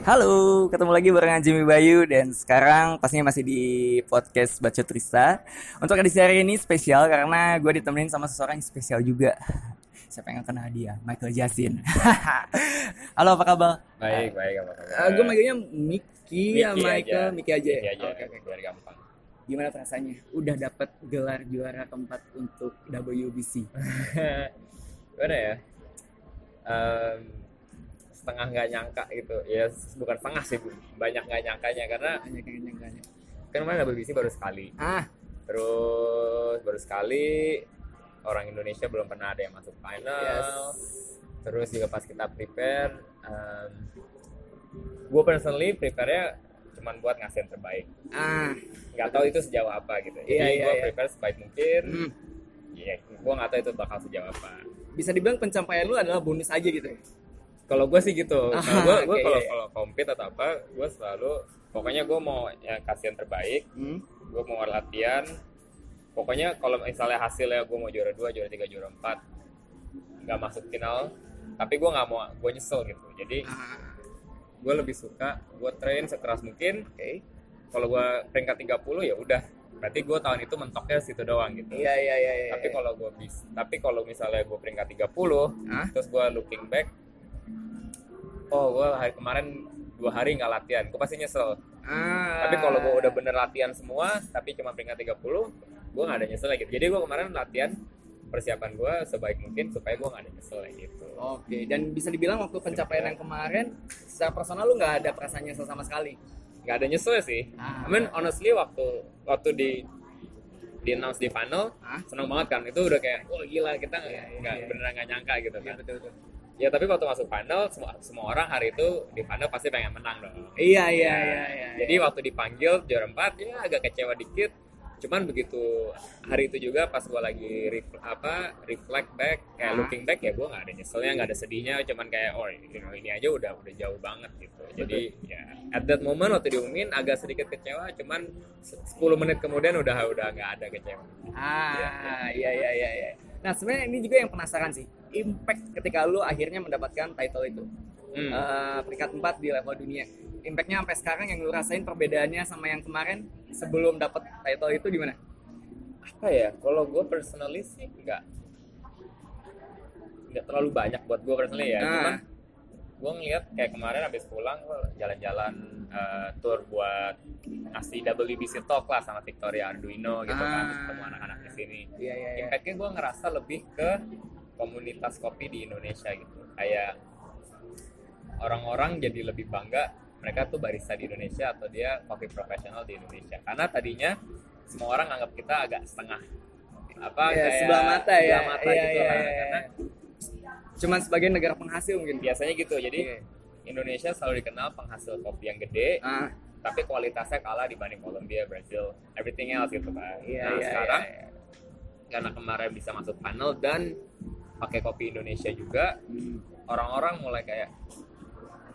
Halo, ketemu lagi barengan Jimmy Bayu dan sekarang pastinya masih di podcast Baca Trista. Untuk edisi hari ini spesial karena gue ditemenin sama seseorang yang spesial juga. Siapa yang akan hadiah? Michael Jasin. Halo, apa kabar? Baik, baik apa kabar? Uh, gue manggilnya Miki ya Michael, aja. Miki aja. ya? Miki aja, Oke, oke. biar gampang. Gimana rasanya? Udah dapet gelar juara keempat untuk WBC. Gimana ya? Em, setengah nggak nyangka gitu. Ya bukan setengah sih, banyak nggak nyangkanya karena Banyak yang nyangkanya. kan kemarin WBC baru sekali. Ah, Terus baru sekali orang Indonesia belum pernah ada yang masuk final. Yes. Terus juga pas kita prepare, gue personally prepare-nya cuman buat ngasih yang terbaik. ah, Nggak tahu itu sejauh apa gitu. Jadi Iya, iya, gue iya. prepare sebaik mungkin. hmm. Iya, gue nggak tahu itu bakal sejauh apa. Bisa dibilang pencapaian lu adalah bonus aja gitu ya? Kalau gue sih gitu. Ah, Kalau gue, kalau iya. kalau compete atau apa, gue selalu pokoknya gue mau ya, kasih yang terbaik. Hmm. Gue mau latihan. Pokoknya kalau misalnya hasilnya gue mau juara dua, juara tiga, juara empat, nggak masuk final. Tapi gue nggak mau, gue nyesel gitu. Jadi Ah, gue lebih suka gue train sekeras mungkin. oke. Kalau gue peringkat 30 ya udah. Berarti gue tahun itu mentoknya situ doang gitu. Iya, iya, iya, iya. tapi kalau gue bis tapi kalau misalnya gue peringkat 30 Hah? terus gue looking back oh gue hari kemarin dua hari nggak latihan gue pasti nyesel Ah. tapi kalau gue udah bener latihan semua tapi cuma peringkat 30 gue nggak ada nyesel lagi jadi gue kemarin latihan persiapan gue sebaik mungkin supaya gue nggak ada nyesel gitu Oke, dan bisa dibilang waktu pencapaian yang kemarin secara personal lu nggak ada perasaan nyesel sama sekali. nggak ada nyesel sih Ah. I mean honestly waktu waktu di di announce di final Ah. seneng banget kan itu udah kayak wah gila kita nggak iya, nggak iya. beneran nggak nyangka gitu Iya kan betul betul. Ya tapi waktu masuk final semua semua orang hari itu di final pasti pengen menang dong. Iya iya Ya, iya iya. Jadi waktu dipanggil juara 4 ya agak kecewa dikit. Cuman begitu hari itu juga pas gua lagi ref, apa reflect back kayak Ah. looking back ya gua nggak ada nyeselnya nggak ada sedihnya cuman kayak oh ini, ini aja udah udah jauh banget gitu. Jadi ya at that moment waktu diumumin agak sedikit kecewa cuman se- 10 menit kemudian udah udah nggak ada kecewa. Ah iya iya iya. iya. Nah sebenarnya ini juga yang penasaran sih, impact ketika lu akhirnya mendapatkan title itu. Hmm. Eh, peringkat 4 di level dunia. Impactnya sampai sekarang yang lu rasain perbedaannya sama yang kemarin sebelum dapat title itu gimana? apa ya kalau gue personally sih nggak nggak terlalu banyak buat gue personally ya Ah. cuman gue ngeliat kayak kemarin habis pulang gue jalan-jalan eh, tour buat ngasih WBC talk lah sama Victoria Arduino gitu kan Ah. ketemu anak-anak di sini Iya iya iya. impactnya gue ngerasa lebih ke komunitas kopi di Indonesia gitu kayak orang-orang jadi lebih bangga mereka tuh barista di Indonesia atau dia kopi profesional di Indonesia karena tadinya semua orang anggap kita agak setengah apa Iya, kayak sebelah mata ya. sebelah mata Iya, gitu iya, lah iya. karena Cuman sebagai negara penghasil mungkin. biasanya gitu jadi Iya. Indonesia selalu dikenal penghasil kopi yang gede Ah, tapi kualitasnya kalah dibanding Kolombia, Brazil, everything else gitu kan. iya nah iya. sekarang iya, iya. karena kemarin bisa masuk panel dan pakai kopi Indonesia juga Hmm. orang-orang mulai kayak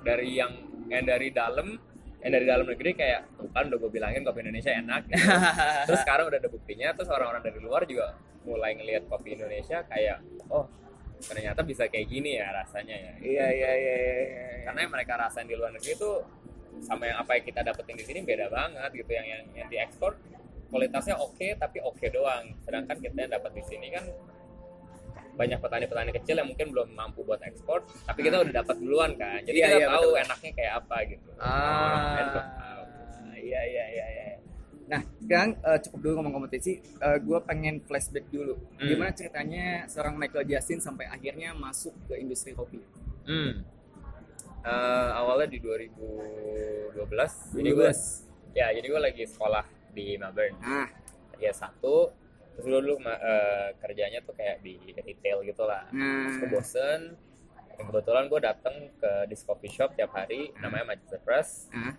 dari yang yang dari dalam yang dari dalam negeri kayak tuh kan udah gue bilangin kopi Indonesia enak gitu. terus sekarang udah ada buktinya terus orang-orang dari luar juga mulai ngelihat kopi Indonesia kayak oh ternyata bisa kayak gini ya rasanya ya Iya iya iya iya. iya. karena yang mereka rasain di luar negeri itu sama yang apa yang kita dapetin di sini beda banget gitu yang yang, yang diekspor kualitasnya oke tapi oke doang sedangkan kita yang dapat di sini kan banyak petani-petani kecil yang mungkin belum mampu buat ekspor tapi kita udah dapat duluan kan jadi Iya, kita iya, tahu betul. enaknya kayak apa gitu Ah, iya iya iya iya. Nah, sekarang eh, cukup dulu ngomong kompetisi. gue pengen flashback dulu. Hmm. Gimana ceritanya seorang Michael Jasin sampai akhirnya masuk ke industri kopi? hmm. Eh, awalnya di 2012 jadi gue ya jadi gue lagi sekolah di Melbourne Ah, ya satu terus dulu dulu ma- eh, kerjanya tuh kayak di retail gitu lah. Nah, terus gue bosen. Kebetulan gue dateng ke disc coffee shop tiap hari namanya Manchester Press. Ah,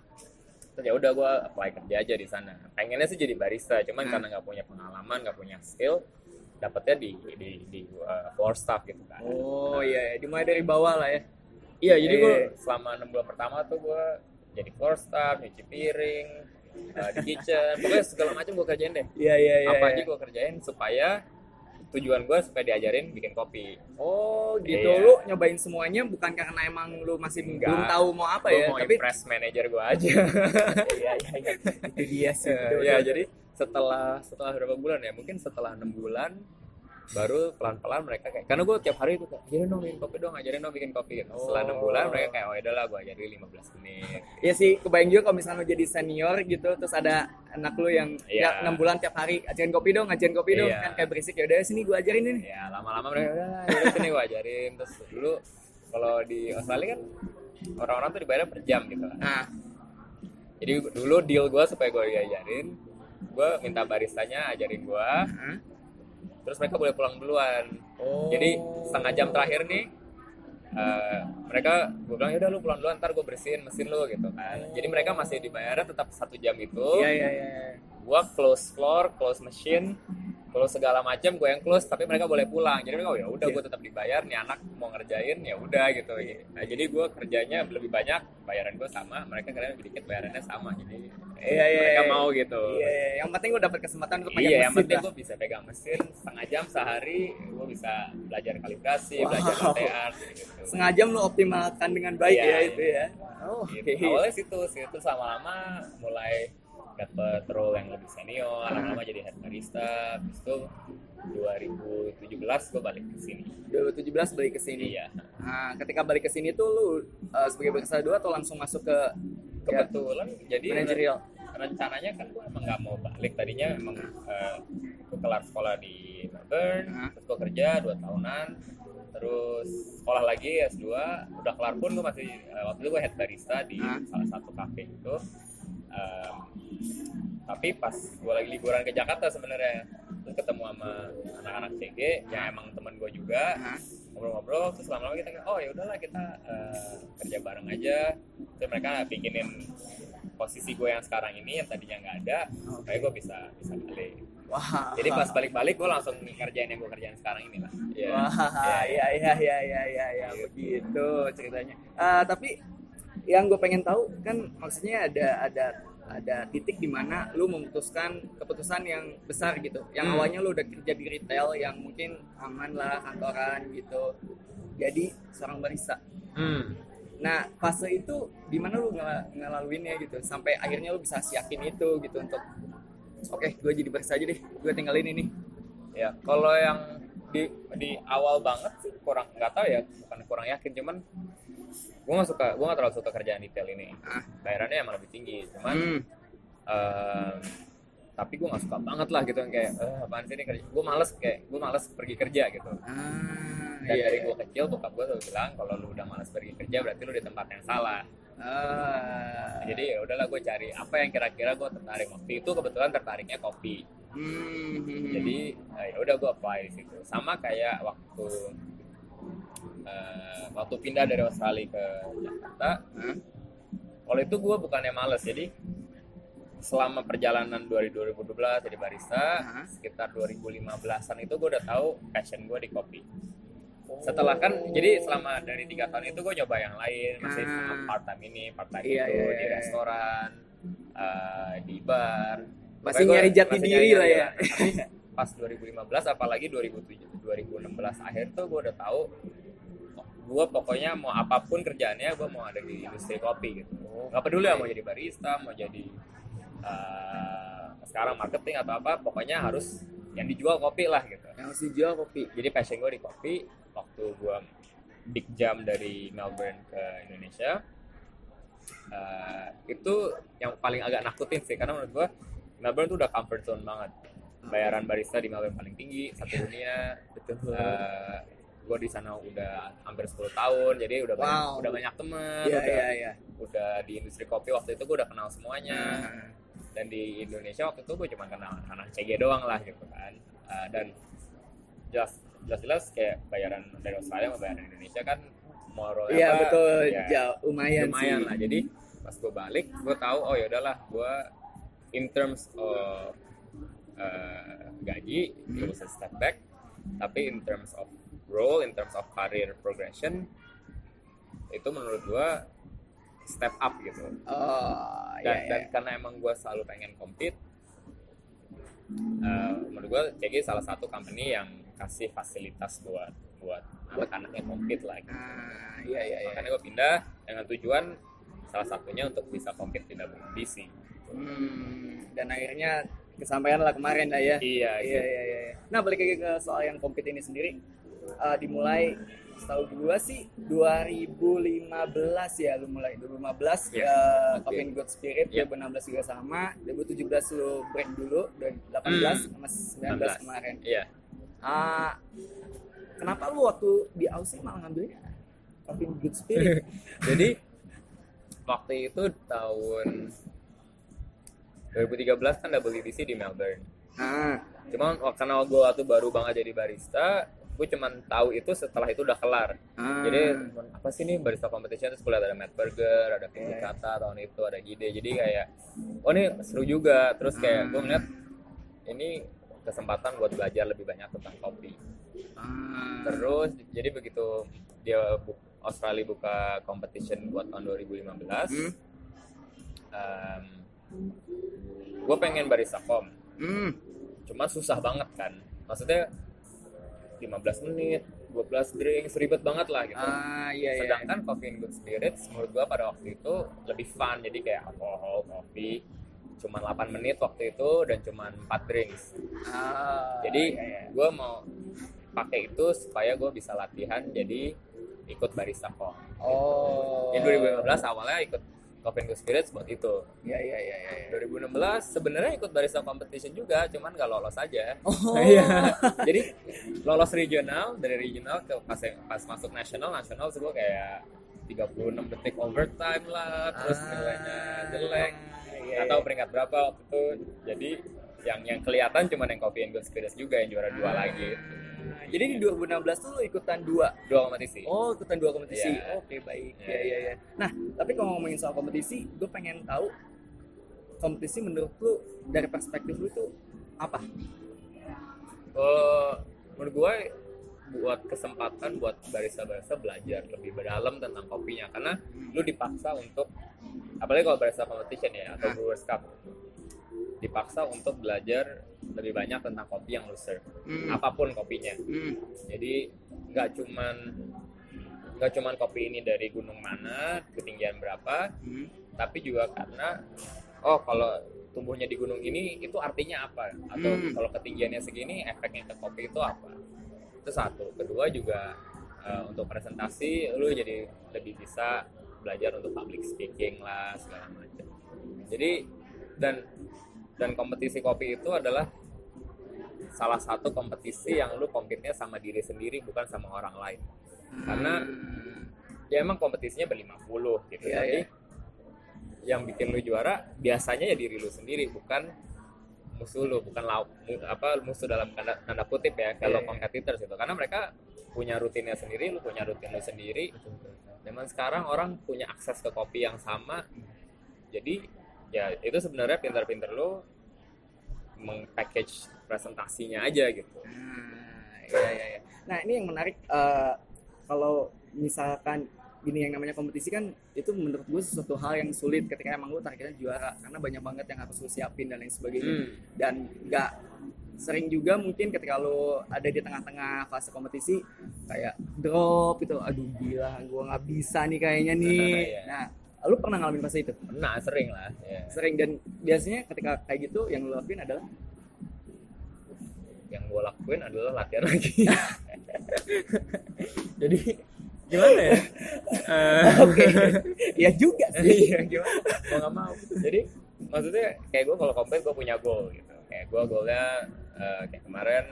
terus ya udah gue apply kerja aja di sana. Pengennya sih jadi barista cuman Hmm. karena nggak punya pengalaman nggak punya skill dapetnya di di di uh, floor staff gitu kan. Oh iya, iya. dimulai dari bawah lah ya. iya jadi gue Eh. selama enam bulan pertama tuh gue jadi floor staff nyuci piring uh, di kitchen pokoknya segala macam gue kerjain deh Iya iya iya. apa iya. aja gue kerjain supaya tujuan gue supaya diajarin bikin kopi Oh gitu Iya. lu nyobain semuanya bukan karena emang lu masih Enggak. belum tahu mau apa Gua ya mau tapi impress manajer gue aja iya iya iya itu dia sih ya, betul, ya betul. jadi setelah setelah berapa bulan ya mungkin setelah enam bulan baru pelan-pelan mereka kayak karena gue tiap hari itu kayak ajarin dong bikin kopi dong ajarin dong bikin kopi gitu. setelah enam Oh. bulan mereka kayak oh ya udahlah gue ajarin 15 menit Iya sih, kebayang juga kalau misalnya jadi senior gitu, terus ada anak lu yang Iya. ya, 6 bulan tiap hari ajarin kopi dong, ajarin kopi dong, Iya. kan kayak berisik ya udah sini gua ajarin ini. ya lama-lama mereka udah yaudah sini gue ajarin terus dulu kalau di Australia kan orang-orang tuh dibayar per jam gitu kan Nah, jadi dulu deal gue supaya gue diajarin gue minta baristanya ajarin gue Hah? Terus mereka boleh pulang duluan oh. jadi setengah jam terakhir nih eh, mereka gue bilang ya udah lu pulang duluan ntar gue bersihin mesin lu gitu kan jadi mereka masih dibayarnya tetap satu jam itu Iya iya iya. gue close floor close machine close segala macam gue yang close tapi mereka boleh pulang jadi mereka oh ya udah gue tetap dibayar nih anak mau ngerjain ya udah gitu nah jadi gue kerjanya lebih banyak bayaran gue sama mereka kerjanya lebih dikit bayarannya sama jadi Iya, iya, mereka iya. mau gitu Iya, iya, yang penting lu dapat kesempatan untuk pegang Iya, yang mesin penting lah. gue bisa pegang mesin setengah jam sehari, gue bisa belajar kalibrasi, Wow. belajar latte art, gitu. Sengaja lu optimalkan dengan baik Iya, ya iya. itu ya. Oh, Gitu. Awalnya situ, situ lama-lama mulai dapet role yang lebih senior, lama-lama jadi head barista, habis itu 2017 gue balik ke sini. 2017 balik ke sini. Iya, Nah, ketika balik ke sini tuh lu uh, sebagai barista dua atau langsung masuk ke kebetulan jadi manajerial? rencananya kan gue emang nggak mau balik tadinya emang eh, gue kelar sekolah di Melbourne Hah? terus gue kerja dua tahunan terus sekolah lagi S2 udah kelar pun gue masih eh, waktu itu gue head barista di Hah? salah satu cafe itu Em, tapi pas gue lagi liburan ke Jakarta sebenarnya terus ketemu sama anak-anak CG yang emang teman gue juga ngobrol-ngobrol terus lama-lama kita oh ya udahlah kita eh, kerja bareng aja terus mereka bikinin posisi gue yang sekarang ini yang tadinya nggak ada kayak gue bisa bisa balik Wah. jadi pas balik-balik gue langsung ngerjain yang gue kerjain sekarang ini lah Iya. Wah, Iya. ya ya ya ya ya begitu ceritanya. Eh, tapi yang gue pengen tahu kan maksudnya ada ada ada titik di mana lu memutuskan keputusan yang besar gitu. Yang Hmm. awalnya lu udah kerja di retail yang mungkin aman lah kantoran gitu. Jadi seorang barista. Hmm. Nah fase itu di mana lu ngel- ngelaluinnya gitu sampai akhirnya lu bisa siapin itu gitu untuk oke gue jadi barista aja deh gue tinggalin ini. ya kalau yang di di awal banget sih kurang nggak tahu ya bukan kurang yakin cuman gue nggak suka gue nggak terlalu suka kerjaan detail ini Ah. bayarannya emang lebih tinggi cuman Hmm. Ehm, tapi gue nggak suka banget lah gitu yang kayak eh, apaan sih ini kerja gue males kayak gue males pergi kerja gitu Ah, dan iya, dari iya. gue kecil bokap gue selalu bilang kalau lu udah males pergi kerja berarti lu di tempat yang salah Ah. jadi ya udahlah gue cari apa yang kira-kira gue tertarik waktu itu kebetulan tertariknya kopi Hmm. jadi eh, ya udah gue apply di situ sama kayak waktu eh, waktu pindah dari Australia ke Jakarta Hah? kalau itu gue bukannya males jadi selama perjalanan 2012 jadi barista Hah? sekitar 2015an itu gue udah tahu passion gue di kopi setelah kan jadi selama dari tiga tahun itu gue nyoba yang lain masih Ah. sama part time ini part time Iya, itu iya, di iya. restoran eh, di bar Masih Pokoknya nyari gua jati masih diri nyari lah ya. Pas 2015 apalagi 2007 2016 akhir tuh gue udah tahu gue pokoknya mau apa pun kerjaannya gue mau ada di industri kopi gitu. Nggak peduli mau jadi barista mau jadi eh, sekarang marketing atau apa pokoknya harus yang dijual kopi lah gitu. Yang harus dijual kopi. jadi passion gue di kopi waktu gue big jump dari Melbourne ke Indonesia eh, itu yang paling agak nakutin sih karena menurut gue Melbourne tuh udah comfort zone banget bayaran barista di Melbourne paling tinggi satu dunia Betul. Eh, gue di sana udah hampir 10 tahun jadi udah banyak Wow. udah banyak temen Iya udah iya iya. udah di industri kopi waktu itu gue udah kenal semuanya Nah, dan di Indonesia waktu itu gue cuma kenal anak CG doang lah gitu kan Uh, dan jelas jelas jelas kayak bayaran dari Australia sama bayaran Indonesia kan moral Iya betul. ya, Jauh lumayan, lumayan sih. lah jadi pas gue balik gue tahu oh ya udahlah gue in terms of uh, gaji Hmm. bisa step back tapi in terms of role in terms of career progression itu menurut gue step up gitu Oh iya dan, iya. dan karena emang gue selalu pengen compete eh, menurut gue CG salah satu company yang kasih fasilitas buat buat anak-anak yang compete lah gitu. Ah, iya iya iya. makanya gue pindah dengan tujuan salah satunya untuk bisa compete di WBC Hmm, dan akhirnya kesampaian lah kemarin lah ya. iya Iya. Iya iya. Nah balik lagi ke soal yang compete ini sendiri, eh, dimulai setahu gua sih 2015 ya lu mulai. 2015 Iya, ya oke. Coffin Good Spirit Iya. 2016 juga sama. 2017 lu break dulu dan 18 sama 19 kemarin. Iya. Ah, kenapa lu waktu di Aussie malah ngambilnya Coffin Good Spirit? Jadi waktu itu tahun 2013 kan WBC di Melbourne ah cuman wak- karena gue waktu baru banget jadi barista gue cuman tahu itu setelah itu udah kelar ah. jadi apa sih nih barista competition terus gue liat ada Matt Burger ada Vicky Iya. Kata tahun itu ada Gide jadi kayak oh ini seru juga terus kayak gue Hmm. ngeliat ini kesempatan buat belajar lebih banyak tentang kopi Ah. terus jadi begitu dia bu- Australia buka competition buat tahun 2015 Hmm. Gue pengen barista kom Hmm. cuma susah banget kan maksudnya 15 menit 12 drinks ribet banget lah gitu Ah iya iya. sedangkan coffee and good spirits menurut gua pada waktu itu lebih fun jadi kayak alkohol kopi cuman 8 menit waktu itu dan cuman 4 drinks Ah, jadi iya, iya. gua mau pakai itu supaya gua bisa latihan jadi ikut barista kok Oh. jadi 2015 awalnya ikut coffee and good spirits buat itu Iya iya iya iya. 2016 sebenarnya ikut barista competition juga cuman gak lolos aja Oh. Iya. Jadi lolos regional dari regional ke pas pas masuk nasional nasional gue kayak 36 detik overtime lah terus Ah, nilainya jelek iya, atau iya. peringkat berapa waktu itu jadi yang yang kelihatan cuma yang Coffee and Good Spirits juga yang juara dua lagi Ah, Jadi di 2016 tuh lu ikutan dua. dua kompetisi Oh, ikutan dua kompetisi. Iya. Oke, baik. Iya, Iya, iya, iya. Nah, tapi kalau ngomongin soal kompetisi, gue pengen tahu kompetisi menurut lu dari perspektif lu itu apa? Oh, menurut gue buat kesempatan buat barista-barista belajar lebih berdalam tentang kopinya karena lu dipaksa untuk apalagi kalau barista competition ya atau brewers cup dipaksa untuk belajar lebih banyak tentang kopi yang lu serve Hmm. apa pun kopinya Hmm. jadi nggak cuman nggak cuman kopi ini dari gunung mana ketinggian berapa Hmm. tapi juga karena oh kalau tumbuhnya di gunung ini itu artinya apa atau Hmm. kalau ketinggiannya segini efeknya ke kopi itu apa itu satu kedua juga eh, untuk presentasi lu jadi lebih bisa belajar untuk public speaking lah segala macam jadi dan dan kompetisi kopi itu adalah salah satu kompetisi yang lu kompetnya sama diri sendiri bukan sama orang lain. Karena ya emang kompetisinya berlima puluh gitu Iya, jadi iya. yang bikin lu juara biasanya ya diri lu sendiri bukan musuh lu bukan lau, mu- apa musuh dalam tanda, tanda kutip ya kalau Iya, iya. competitors itu karena mereka punya rutinnya sendiri lu punya rutin lu sendiri. Zaman sekarang orang punya akses ke kopi yang sama. Jadi ya itu sebenarnya pintar-pintar lu meng-package presentasinya aja gitu Nah, iya, iya, iya. Nah, ini yang menarik eh, kalau misalkan gini yang namanya kompetisi kan itu menurut gue sesuatu hal yang sulit ketika emang lu targetnya juara karena banyak banget yang harus lu siapin dan lain sebagainya Hmm. dan nggak sering juga mungkin ketika lo ada di tengah-tengah fase kompetisi kayak drop itu aduh gila gue nggak bisa nih kayaknya nih Iya. nah lu pernah ngalamin fase itu Nah, sering lah. Ya. sering dan biasanya ketika kayak gitu yang lo lakuin adalah Yang gue lakuin adalah latihan lagi. Jadi gimana ya? Oke ya juga sih Iya gimana? Mau nggak mau. Jadi maksudnya kayak gue kalau kompet gue punya goal gitu. Kayak gue goalnya eh, kayak kemarin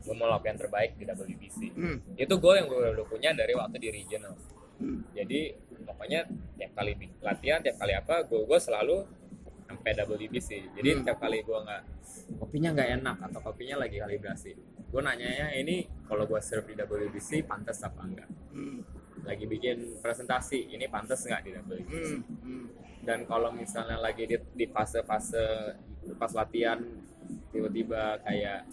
gue mau lakukan yang terbaik di WBC. Hmm, Itu goal yang gue udah punya dari waktu di regional. Jadi pokoknya tiap kali latihan, tiap kali apa, gue gue selalu sampai WBC. Jadi Hmm. tiap kali gue nggak kopinya nggak enak atau kopinya lagi kalibrasi, gue nanyanya ini kalau gue serve di WBC pantas apa enggak? Hmm, Lagi bikin presentasi, ini pantas nggak di WBC? hmm, hmm. Dan kalau misalnya lagi di, di fase-fase pas latihan tiba-tiba kayak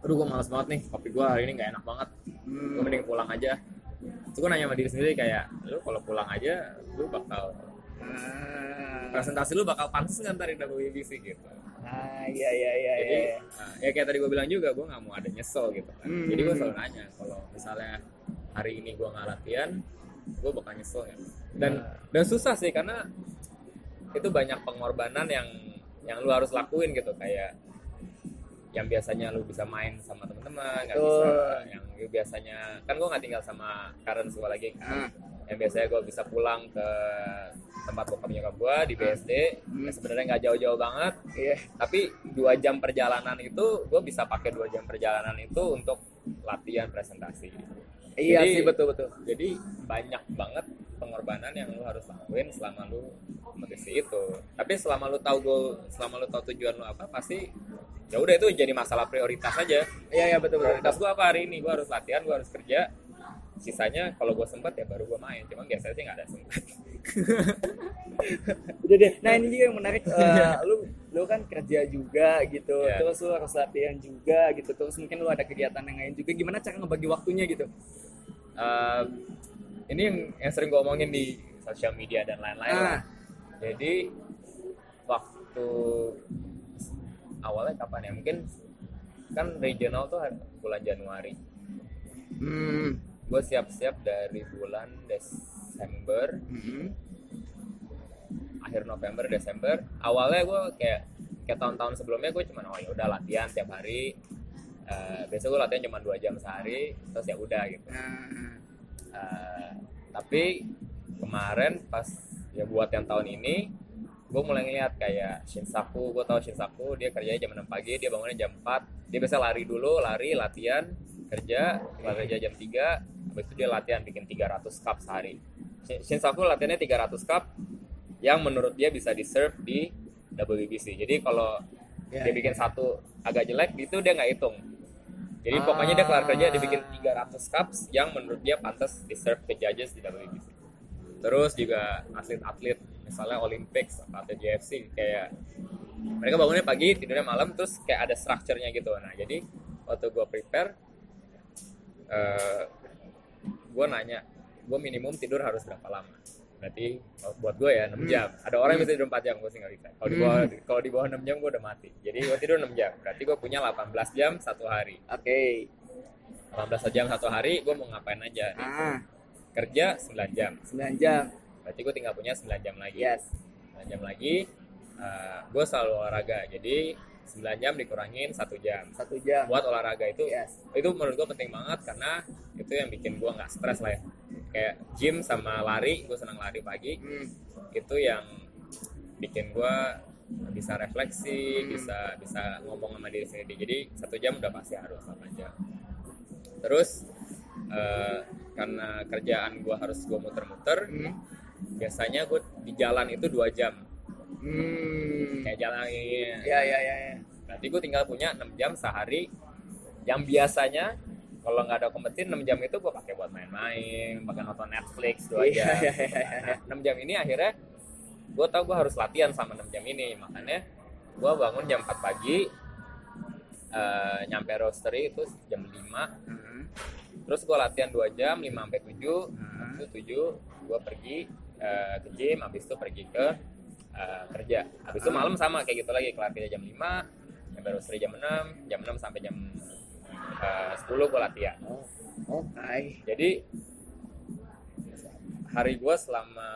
aduh gue males banget nih kopi gue hari ini nggak enak banget gue Hmm. mending pulang aja terus gue nanya sama diri sendiri kayak lu kalau pulang aja lu bakal Ah, presentasi lu bakal pantas nggak ntar di WBC gitu. Ah iya iya iya jadi iya. nah, ya kayak tadi gue bilang juga gue nggak mau ada nyesel gitu kan. Hmm. jadi gue selalu nanya kalau misalnya hari ini gue nggak latihan gue bakal nyesel ya. Dan dan susah sih karena itu banyak pengorbanan yang yang lu harus lakuin gitu. Kayak yang biasanya lu bisa main sama teman-teman nggak bisa yang biasanya kan gue nggak tinggal sama Karen gue lagi kan. Yang biasanya gue bisa pulang ke tempat bokap nyokap gue di BSD Hmm. yang sebenarnya nggak jauh-jauh banget. Iya. tapi dua jam perjalanan itu gue bisa pakai dua jam perjalanan itu untuk latihan presentasi Iya Jadi- sih. betul betul. jadi banyak banget pengorbanan yang lu harus lakuin selama lu kompetisi itu. Tapi selama lu tahu goal selama lu tahu tujuan lu apa pasti ya udah itu jadi masalah prioritas aja. Iya iya betul betul. prioritas gue apa hari ini? Gue harus latihan gue harus kerja. Sisanya kalau gue sempat ya baru gue main. Cuma biasanya sih nggak ada sempat Udah deh. Nah ini juga yang menarik. eh, lu lu kan kerja juga gitu. Iya. Terus lu harus latihan juga gitu. Terus mungkin lu ada kegiatan yang lain juga. Gimana cara ngebagi waktunya gitu? Um, ini yang, yang sering gue omongin di sosial media dan lain-lain Ah. Jadi waktu awalnya kapan ya? Mungkin kan regional tuh bulan Januari. Hmm. Gue siap-siap dari bulan Desember, Hmm. akhir November, Desember. Awalnya gue kayak kayak tahun-tahun sebelumnya gue cuma oh ya udah latihan tiap hari. Eh, biasa gue latihan cuma dua jam sehari, terus ya udah gitu. Eh, tapi kemarin pas ya buat yang tahun ini gue mulai ngeliat kayak Shinsaku gue tahu Shinsaku dia kerjanya jam 6 pagi dia bangunnya jam 4 dia biasa lari dulu lari latihan kerja lari kerja jam 3 habis itu dia latihan bikin 300 cup sehari Shinsaku latihannya 300 cup yang menurut dia bisa di serve di WBC jadi kalau Ya, dia ya. bikin satu agak jelek itu dia nggak hitung jadi Ah. pokoknya dia kelar kerja dia bikin 300 cups yang menurut dia pantas di serve ke judges di WBC terus juga atlet-atlet misalnya Olympics atau atlet JFC kayak mereka bangunnya pagi tidurnya malam terus kayak ada structure-nya gitu nah jadi waktu gue prepare eh gue nanya gue minimum tidur harus berapa lama? Berarti kalau buat gue ya 6 Hmm. jam. Ada orang yang bisa tidur 4 jam gue sih nggak bisa kalau di bawah kalau di bawah 6 jam gue udah mati. Jadi gue tidur 6 jam. Berarti gue punya 18 jam satu hari. Oke. 18 jam satu hari gue mau ngapain aja? Ah, kerja 9 jam. 9 jam. berarti gue tinggal punya 9 jam lagi. Yes. 9 jam lagi gue selalu olahraga. Jadi 9 jam dikurangin satu jam. Satu jam. buat olahraga itu Yes. itu menurut gue penting banget karena itu yang bikin gue nggak stres lah ya kayak gym sama lari gue senang lari pagi Hmm. itu yang bikin gue bisa refleksi Hmm. bisa bisa ngomong sama diri sendiri jadi satu jam udah pasti harus 8 jam terus eh, karena kerjaan gue harus gue muter-muter Hmm. biasanya gue di jalan itu dua jam Hmm. kayak jalan ini Ya ya ya ya. berarti gue tinggal punya 6 jam sehari yang biasanya kalau nggak ada kompetisi 6 jam itu gue pakai buat main-main pakai nonton Netflix dua Iya, jam iya, iya, iya. Nah, 6 jam ini akhirnya gue tau gue harus latihan sama 6 jam ini. Makanya gue bangun jam 4 pagi eh, nyampe roastery itu jam 5 Hmm. terus gue latihan 2 jam 5 sampai 7 Hmm. itu 7 gue pergi eh, ke gym habis itu pergi ke eh, kerja. Habis itu malam sama kayak gitu lagi. Kelar kerja jam 5 nyampe roastery jam 6 jam 6 sampai jam eh, 10 gue latihan. Oh, oke. jadi hari gue selama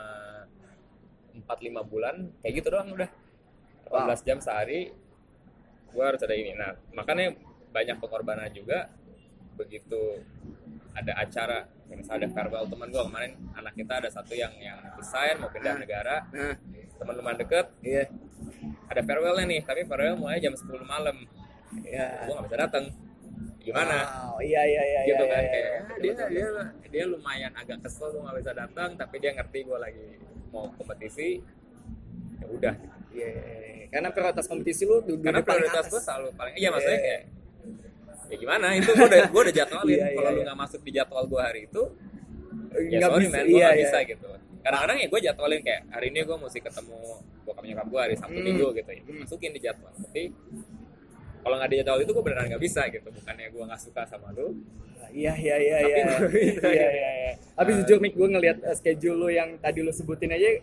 4-5 bulan kayak gitu doang udah. 18 jam sehari gue harus ada ini. Nah makanya banyak pengorbanan juga. Begitu ada acara ya misalnya ada farewell teman gue kemarin anak kita ada satu yang yang desain mau pindah Hmm. negara. Nah, teman lumayan deket. Iya. ada farewellnya nih tapi farewell mulai jam 10 malam. Ya. gue nggak bisa datang gimana Wow, iya iya iya gitu iya, kan iya, kayak iya. "Ah, dia dia dia lumayan agak kesel gue nggak bisa datang tapi dia ngerti gue lagi mau kompetisi ya udah Iya, iya, iya. Karena prioritas kompetisi lu du- karena prioritas gue selalu paling iya maksudnya Iya. kayak ya gimana itu gue udah gue udah jadwalin Iya, iya, kalau lu iya. nggak masuk di jadwal gue hari itu ya sorry bisa, man gue iya, nggak iya. bisa gitu kadang-kadang ya gue jadwalin kayak hari ini gue mesti ketemu bokap nyokap gue hari sabtu Hmm. minggu gitu ya Hmm. masukin di jadwal tapi kalau nggak di jadwal itu gue beneran nggak bisa gitu bukannya gue nggak suka sama lu Iya iya iya Tapi iya. gua bisa, Iya ya. iya iya. Habis jujur Mik gue ngelihat eh, schedule lu yang tadi lu sebutin aja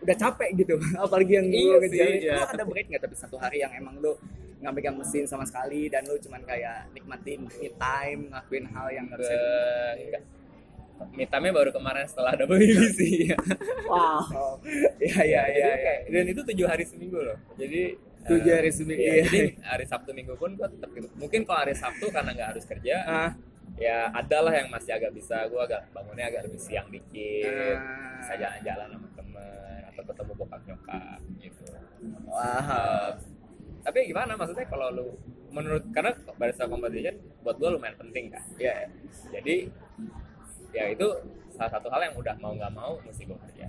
udah capek gitu apalagi yang Iya lu sih, ngejar iya, ada break nggak tapi satu hari yang emang lu nggak megang mesin sama sekali dan lu cuman kayak nikmatin me time ngelakuin hal yang nggak bisa enggak. Mitamnya baru kemarin setelah WBC ya. wow iya iya iya dan itu tujuh hari seminggu loh. Jadi Tujuh eh, hari seminggu, iya. Jadi hari Sabtu Minggu pun gua tetap gitu. Mungkin kalau hari Sabtu karena nggak harus kerja, ah ya adalah yang masih agak bisa. Gua agak bangunnya agak lebih siang dikit. Ah. Bisa jalan-jalan sama temen atau ketemu bokap nyokap gitu. wow Tapi gimana maksudnya kalau lu menurut karena barista competition buat gua lumayan penting kan. ya Jadi ya itu salah satu hal yang udah mau nggak mau mesti gue kerja.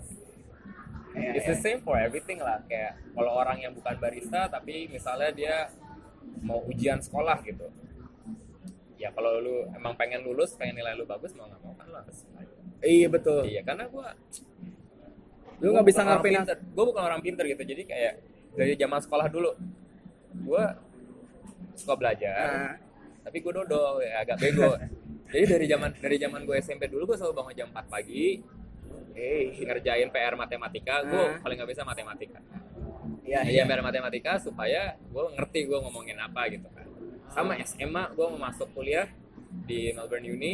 Iya, It's the same for everything lah kayak kalau orang yang bukan barista tapi misalnya dia mau ujian sekolah gitu. Ya kalau lu emang pengen lulus, pengen nilai lu bagus mau nggak mau kan lu harus iya betul Iya karena gua lu nggak bisa pinter. Gue bukan orang pinter gitu. Jadi kayak dari zaman sekolah dulu gua suka belajar Ah, tapi gue dodol ya agak bego jadi dari zaman dari zaman gue SMP dulu gue selalu bangun jam 4 pagi eh ngerjain PR matematika gue Ah. paling nggak bisa matematika. Iya iya. PR matematika supaya gue ngerti gue ngomongin apa gitu kan. Sama SMA gue mau masuk kuliah di Melbourne Uni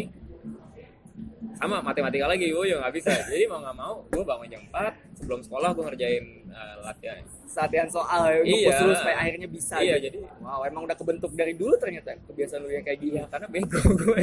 sama matematika lagi gue juga nggak bisa. Jadi mau nggak mau gue bangun jam 4 sebelum sekolah gue ngerjain eh, latihan. Latihan soal ya Iya. iya. supaya akhirnya bisa iya gitu. jadi wow emang udah kebentuk dari dulu ternyata kebiasaan lu yang kayak gini. Iya karena bego gue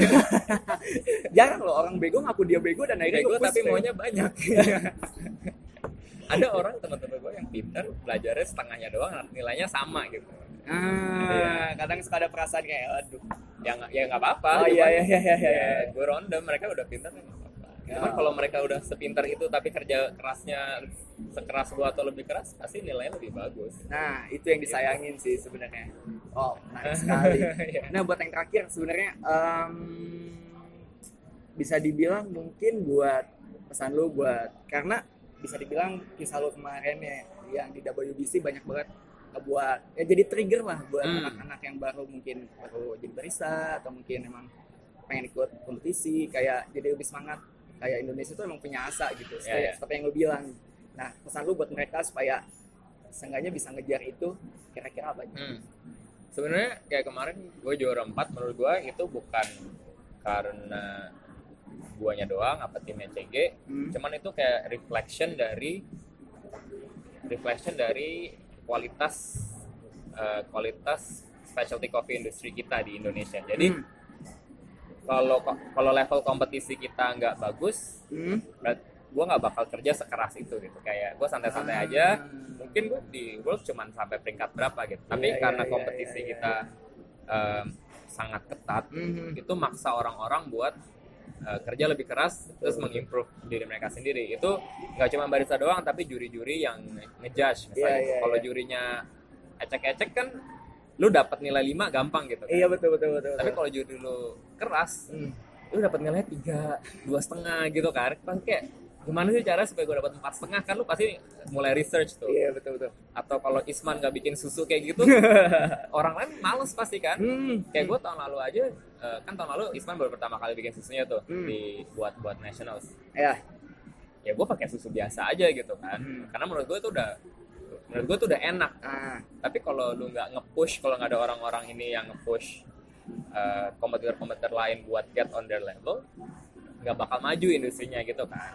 jarang loh orang bego ngaku dia bego dan akhirnya bego tapi maunya banyak. Ada orang teman-teman gue yang pinter belajarnya setengahnya doang nilainya sama gitu. Ah kadang suka ada perasaan kayak aduh ya nggak ya nggak apa-apa Oh, iya, iya, iya, iya, ya, iya. gue ronde mereka udah pinter ya nggak apa-apa Ya. cuman kalau mereka udah sepinter itu tapi kerja kerasnya sekeras gua atau lebih keras pasti nilainya lebih bagus nah itu yang disayangin sih sebenarnya oh menarik sekali Iya. nah buat yang terakhir sebenarnya em, bisa dibilang mungkin buat pesan lu buat karena bisa dibilang kisah lu kemarin ya yang di WBC banyak banget buat ya jadi trigger lah buat Hmm. anak-anak yang baru mungkin baru jadi barista atau mungkin emang pengen ikut kompetisi kayak jadi lebih semangat kayak Indonesia tuh emang punya asa gitu Ya, kayak ya. seperti yang lu bilang nah pesan lu buat mereka supaya seenggaknya bisa ngejar itu kira-kira apa aja? Hmm. Sebenarnya kayak kemarin gue juara 4 menurut gue itu bukan karena guanya doang apa timnya CG, Hmm. cuman itu kayak reflection dari reflection dari kualitas eh, kualitas specialty coffee industry kita di Indonesia. Jadi Hmm. kalau kalau level kompetisi kita nggak bagus, Hmm. gue nggak bakal kerja sekeras itu gitu. Kayak gue santai-santai Ah. aja, mungkin gue di world cuman sampai peringkat berapa gitu tapi Iya, iya, karena iya, kompetisi iya, iya. kita em, sangat ketat Mhm. itu maksa orang-orang buat eh, kerja lebih keras terus mengimprove diri mereka sendiri itu nggak cuma barista doang tapi juri-juri yang ngejudge misalnya Iya, iya, kalau iya. jurinya ecek-ecek kan lu dapat nilai 5 gampang gitu kan Iya betul betul betul. tapi kalau juri lu keras Hmm. lu dapat nilai tiga dua setengah gitu kan pasti kayak gimana sih cara supaya gue dapat empat setengah kan lu pasti mulai research tuh Iya betul betul. atau kalau Isman nggak bikin susu kayak gitu orang lain males pasti kan Hmm. kayak gue tahun lalu aja eh, kan tahun lalu Isman baru pertama kali bikin susunya tuh Hmm. di buat buat nationals Ya. ya gue pakai susu biasa aja gitu kan Hmm. karena menurut gue itu udah menurut gue tuh udah enak Ah. tapi kalau lu nggak nge-push kalau nggak ada orang-orang ini yang nge-push eh, kompetitor-kompetitor lain buat get on their level nggak bakal maju industrinya gitu kan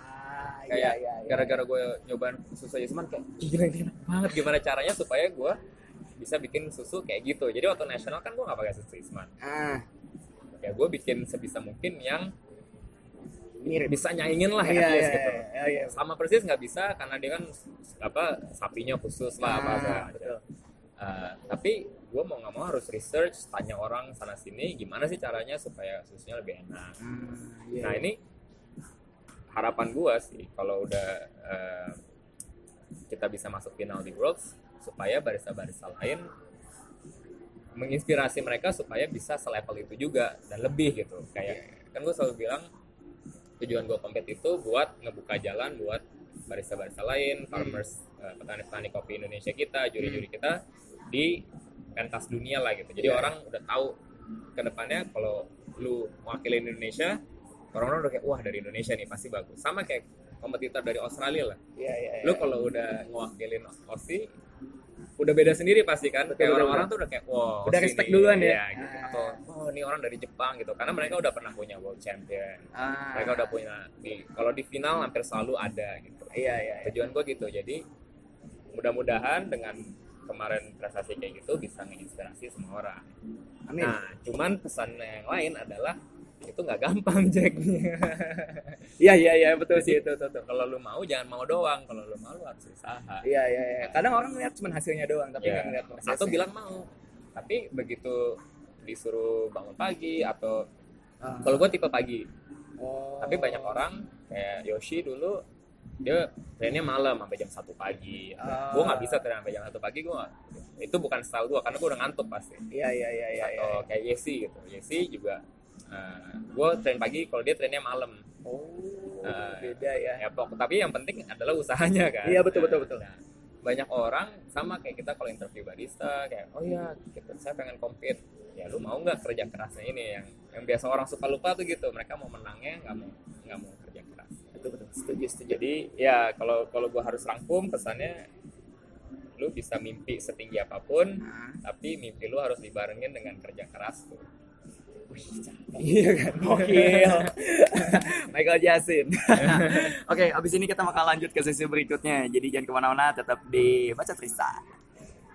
Iya, kayak iya, iya. gara-gara gue nyobain susu Yusman kayak gila ini enak banget gimana caranya supaya gue bisa bikin susu kayak gitu jadi waktu nasional kan gue nggak pakai susu Yusman Ah, ya gue bikin sebisa mungkin yang mirip. bisa nyaingin lah Iya, iya, gitu iya, iya. sama persis nggak bisa karena dia kan apa sapinya khusus lah apa Ah, segala macam. betul. Uh, tapi gue mau nggak mau harus research tanya orang sana sini gimana sih caranya supaya susunya lebih enak Ah, iya. Nah ini harapan gua sih kalau udah eh, kita bisa masuk final di Worlds supaya barista-barista lain menginspirasi mereka supaya bisa selevel itu juga dan lebih gitu kayak kan gue selalu bilang tujuan gue kompet itu buat ngebuka jalan buat barista-barista lain farmers eh, petani-petani kopi Indonesia kita juri-juri kita di pentas dunia lah gitu jadi Iya. orang udah tahu ke depannya kalau lu mewakili Indonesia orang-orang udah kayak wah dari Indonesia nih pasti bagus sama kayak kompetitor dari Australia lah Iya, iya, iya. lu kalau udah ngewakilin Aussie udah beda sendiri pasti kan Betul, kayak orang-orang tuh udah kayak wow Udah respect duluan ya? Iya, gitu. Ah. atau oh ini orang dari Jepang gitu karena mereka udah pernah punya world champion Ah. mereka udah punya di kalau di final hampir selalu ada gitu Iya, iya, iya. tujuan gue gitu jadi mudah-mudahan dengan kemarin prestasi kayak gitu bisa menginspirasi semua orang Amin. nah cuman pesan yang lain adalah itu nggak gampang Jacknya Iya, iya, iya, betul sih itu, itu, itu. kalau lu mau jangan mau doang kalau lu mau lu harus usaha Iya, iya, iya. Kadang orang ngeliat cuma hasilnya doang, tapi Ya, nggak ngeliat prosesnya. atau bilang mau tapi begitu disuruh bangun pagi atau Ah. kalau gue tipe pagi Oh. tapi banyak orang kayak Yoshi dulu dia trennya malam sampai jam satu pagi Ah. gue nggak bisa tren sampai jam satu pagi gue itu bukan style gue karena gue udah ngantuk pasti Iya, iya, iya, iya. iya. atau kayak Yesi gitu Yesi juga gue tren pagi kalau dia trennya malam Oh, Ah. beda ya. ya tapi yang penting adalah usahanya kan Iya, betul, betul, betul. Nah, banyak orang sama kayak kita kalau interview barista kayak oh ya gitu, saya pengen compete ya lu mau nggak kerja kerasnya ini yang yang biasa orang suka lupa tuh gitu mereka mau menangnya nggak mau nggak mau kerja keras Betul, betul. Setuju, setuju. jadi ya kalau kalau gua harus rangkum pesannya lu bisa mimpi setinggi apa pun Nah. tapi mimpi lu harus dibarengin dengan kerja keras tuh Iya kan, gokil. Michael Jasin. Oke, abis ini kita bakal lanjut ke sesi berikutnya. Jadi jangan ke mana-mana, tetap di Baca Trista.